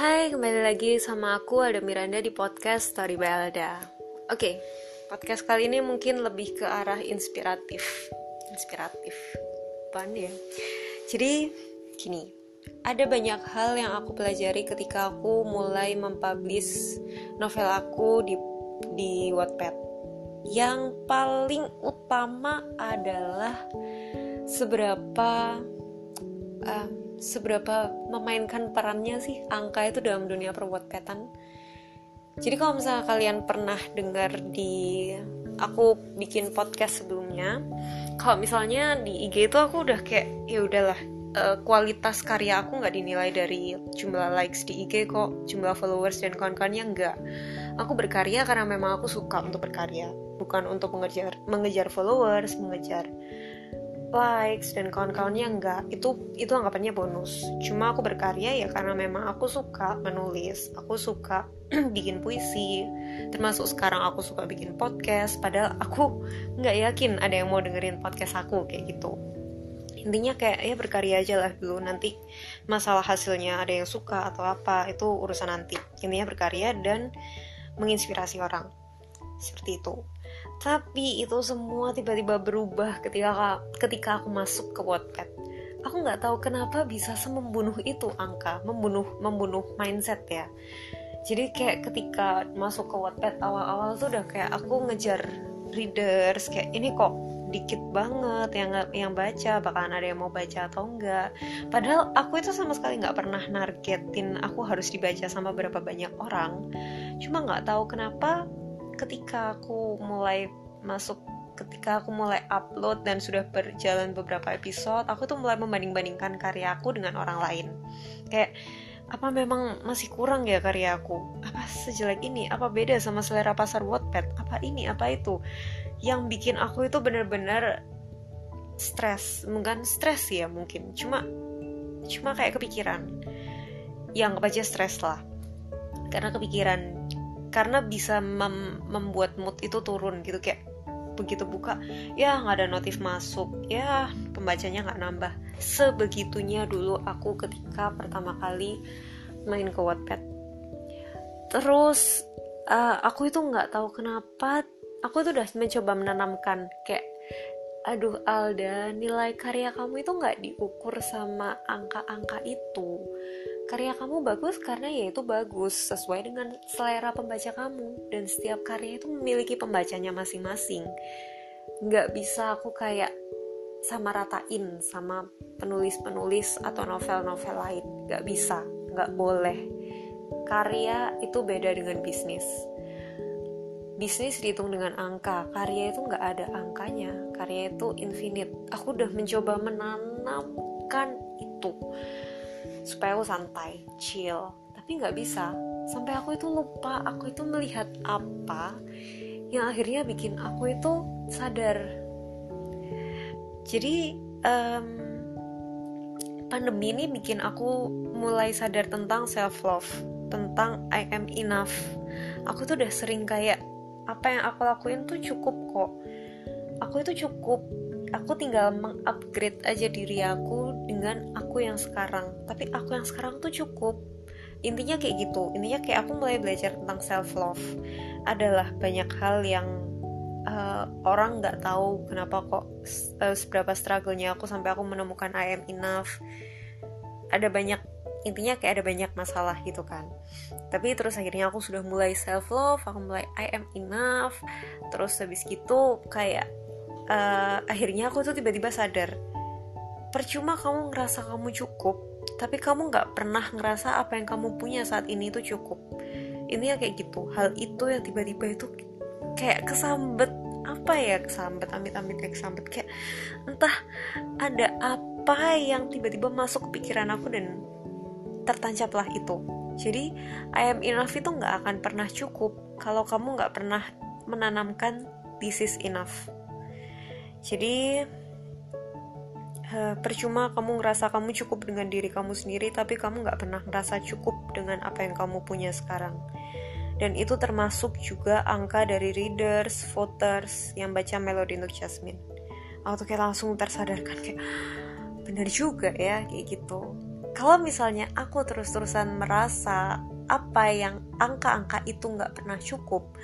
Hai, kembali lagi sama aku Alda Miranda di podcast Story by Alda. Oke, podcast kali ini mungkin lebih ke arah inspiratif. Inspiratif. Apaan ya? Jadi, gini. Ada banyak hal yang aku pelajari ketika aku mulai mempublish novel aku di di Wattpad. Yang paling utama adalah seberapa um, seberapa memainkan perannya sih angka itu dalam dunia perwatpetan? Jadi kalau misalnya kalian pernah dengar di aku bikin podcast sebelumnya kalau misalnya di IG itu aku udah kayak ya udahlah uh, kualitas karya aku nggak dinilai dari jumlah likes di IG kok jumlah followers dan kawan-kawannya enggak aku berkarya karena memang aku suka untuk berkarya bukan untuk mengejar mengejar followers mengejar likes dan kawan-kawannya enggak itu itu anggapannya bonus. Cuma aku berkarya ya karena memang aku suka menulis aku suka bikin puisi termasuk sekarang aku suka bikin podcast padahal aku nggak yakin ada yang mau dengerin podcast aku kayak gitu. Intinya kayak ya berkarya aja lah dulu nanti masalah hasilnya ada yang suka atau apa itu urusan nanti. Intinya berkarya dan menginspirasi orang. Seperti itu tapi itu semua tiba-tiba berubah ketika ketika aku masuk ke Wattpad. Aku nggak tahu kenapa bisa semembunuh itu angka, membunuh membunuh mindset ya. Jadi kayak ketika masuk ke Wattpad awal-awal tuh udah kayak aku ngejar readers kayak ini kok dikit banget yang yang baca bakalan ada yang mau baca atau enggak padahal aku itu sama sekali nggak pernah nargetin aku harus dibaca sama berapa banyak orang cuma nggak tahu kenapa ketika aku mulai masuk ketika aku mulai upload dan sudah berjalan beberapa episode aku tuh mulai membanding-bandingkan karyaku dengan orang lain. Kayak apa memang masih kurang ya karyaku apa sejelek ini? Apa beda sama selera pasar Wattpad? Apa ini? Apa itu? Yang bikin aku itu bener-bener stres. Mungkin stres ya mungkin. Cuma cuma kayak kepikiran. Yang aja stres lah. Karena kepikiran karena bisa mem membuat mood itu turun gitu kayak begitu buka ya nggak ada notif masuk ya pembacanya nggak nambah. Sebegitunya dulu aku ketika pertama kali main ke Wattpad. Terus uh, aku itu nggak tahu kenapa aku tuh udah mencoba menanamkan kayak aduh Alda nilai karya kamu itu nggak diukur sama angka-angka itu karya kamu bagus karena ya itu bagus sesuai dengan selera pembaca kamu. Dan setiap karya itu memiliki pembacanya masing-masing. Nggak bisa aku kayak sama ratain sama penulis-penulis atau novel-novel lain. Nggak bisa nggak boleh. Karya itu beda dengan bisnis. Bisnis dihitung dengan angka. Karya itu nggak ada angkanya. Karya itu infinite. Aku udah mencoba menanamkan itu supaya aku santai chill. Tapi nggak bisa. Sampai aku itu lupa aku itu melihat apa yang akhirnya bikin aku itu sadar. Jadi um, pandemi ini bikin aku mulai sadar tentang self love tentang I am enough. Aku tuh udah sering kayak apa yang aku lakuin tuh cukup kok. Aku itu cukup aku tinggal mengupgrade aja diri aku dengan aku yang sekarang. Tapi aku yang sekarang tuh cukup. Intinya kayak gitu. Intinya kayak aku mulai belajar tentang self love adalah banyak hal yang uh, orang nggak tahu kenapa kok uh, seberapa struggle-nya aku sampai aku menemukan I am enough. Ada banyak intinya kayak ada banyak masalah gitu kan. Tapi terus akhirnya aku sudah mulai self love aku mulai I am enough. Terus habis gitu kayak uh, akhirnya aku tuh tiba-tiba sadar percuma kamu ngerasa kamu cukup tapi kamu nggak pernah ngerasa apa yang kamu punya saat ini itu cukup. Ini ya kayak gitu hal itu yang tiba-tiba itu kayak kesambet apa ya kesambet amit-amit kayak kesambet. Kayak entah ada apa yang tiba-tiba masuk ke pikiran aku dan tertancaplah itu. Jadi I am enough itu nggak akan pernah cukup kalau kamu nggak pernah menanamkan this is enough. Jadi uh, percuma kamu ngerasa kamu cukup dengan diri kamu sendiri tapi kamu nggak pernah ngerasa cukup dengan apa yang kamu punya sekarang. Dan itu termasuk juga angka dari readers, voters yang baca Melody untuk Jasmine. Aku tuh kayak langsung tersadarkan kayak bener juga ya kayak gitu. Kalau misalnya aku terus-terusan merasa apa yang angka-angka itu nggak pernah cukup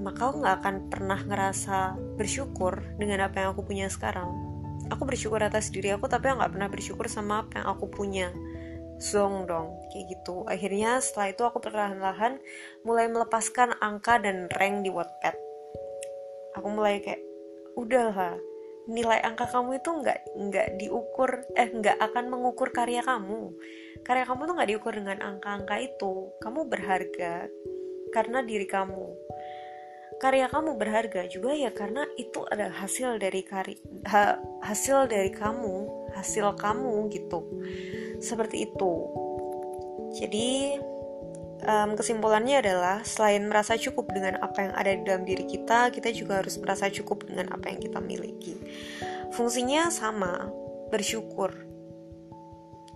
maka aku nggak akan pernah ngerasa bersyukur dengan apa yang aku punya sekarang aku bersyukur atas diri aku tapi aku nggak pernah bersyukur sama apa yang aku punya. Zong dong kayak gitu. Akhirnya setelah itu aku perlahan-lahan mulai melepaskan angka dan rank di Wattpad. Aku mulai kayak udahlah nilai angka kamu itu nggak nggak diukur eh nggak akan mengukur karya kamu. Karya kamu tuh nggak diukur dengan angka-angka itu. Kamu berharga karena diri kamu karya kamu berharga juga ya karena itu adalah hasil dari kari ha, hasil dari kamu hasil kamu gitu seperti itu jadi um, kesimpulannya adalah selain merasa cukup dengan apa yang ada di dalam diri kita, kita juga harus merasa cukup dengan apa yang kita miliki. Fungsinya sama, bersyukur.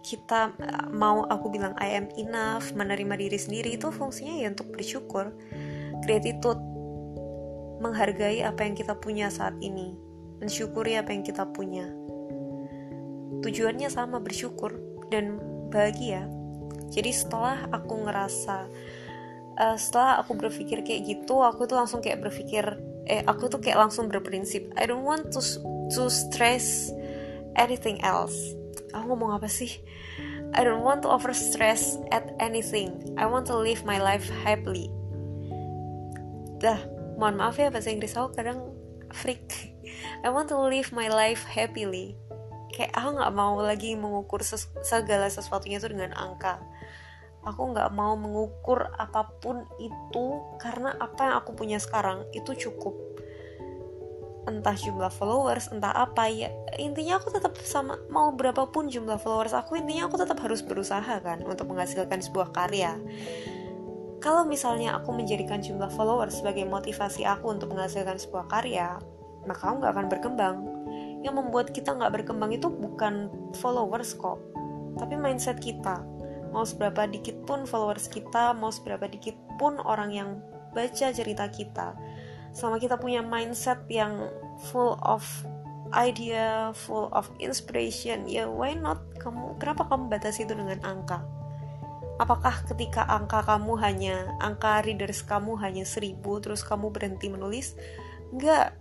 Kita uh, mau aku bilang I am enough, menerima diri sendiri itu fungsinya ya untuk bersyukur. Gratitude, menghargai apa yang kita punya saat ini, mensyukuri apa yang kita punya. Tujuannya sama bersyukur dan bahagia. Jadi setelah aku ngerasa uh, setelah aku berpikir kayak gitu aku tuh langsung kayak berpikir eh aku tuh kayak langsung berprinsip I don't want to to stress anything else. Aku ngomong apa sih? I don't want to over stress at anything. I want to live my life happily. Dah mohon maaf ya bahasa Inggris aku kadang freak. I want to live my life happily. Kayak aku nggak mau lagi mengukur ses segala sesuatunya itu dengan angka. Aku nggak mau mengukur apa pun itu karena apa yang aku punya sekarang itu cukup. Entah jumlah followers entah apa ya intinya aku tetap sama mau berapapun jumlah followers aku intinya aku tetap harus berusaha kan untuk menghasilkan sebuah karya kalau misalnya aku menjadikan jumlah followers sebagai motivasi aku untuk menghasilkan sebuah karya maka aku nggak akan berkembang. Yang membuat kita nggak berkembang itu bukan followers kok tapi mindset kita. Mau seberapa dikit pun followers kita mau seberapa dikit pun orang yang baca cerita kita. Selama kita punya mindset yang full of idea full of inspiration ya why not? Kamu kenapa kamu batasi itu dengan angka apakah ketika angka kamu hanya angka readers kamu hanya seribu terus kamu berhenti menulis enggak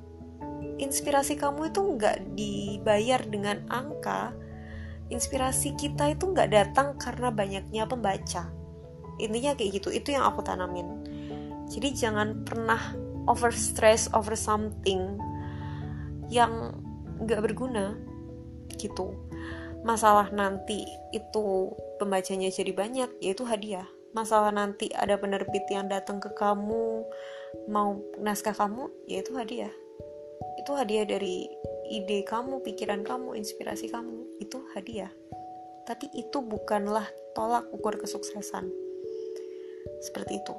inspirasi kamu itu enggak dibayar dengan angka? Inspirasi kita itu nggak datang karena banyaknya pembaca. Intinya kayak gitu itu yang aku tanamin. Jadi jangan pernah over stress over something yang nggak berguna gitu masalah nanti itu pembacanya jadi banyak yaitu hadiah masalah nanti ada penerbit yang datang ke kamu mau naskah kamu yaitu hadiah itu hadiah dari ide kamu, pikiran kamu, inspirasi kamu itu hadiah. Tapi itu bukanlah tolak ukur kesuksesan. Seperti itu.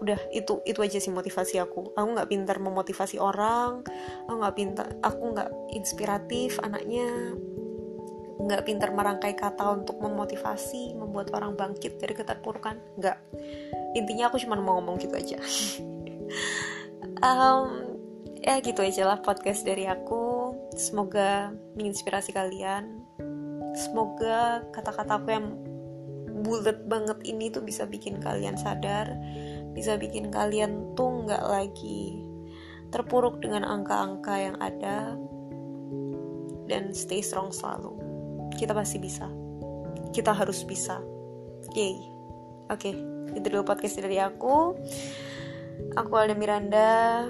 Udah itu itu aja sih motivasi aku. Aku nggak pintar memotivasi orang. Aku nggak pintar. Aku nggak inspiratif anaknya. Nggak pintar merangkai kata untuk memotivasi, membuat orang bangkit dari keterpurukan. Nggak. Intinya aku cuma mau ngomong gitu aja. um, ya gitu aja lah podcast dari aku semoga menginspirasi kalian semoga kata-kata aku yang bulat banget ini tuh bisa bikin kalian sadar bisa bikin kalian tuh nggak lagi terpuruk dengan angka-angka yang ada dan stay strong selalu kita pasti bisa. Kita harus bisa. Yay. Oke okay, itu dulu podcast dari aku. Aku Alda Miranda.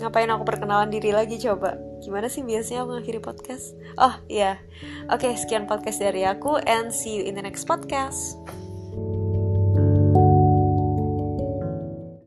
Ngapain aku perkenalan diri lagi coba? Gimana sih biasanya aku mengakhiri podcast? Oh iya. Yeah. oke okay, sekian podcast dari aku and see you in the next podcast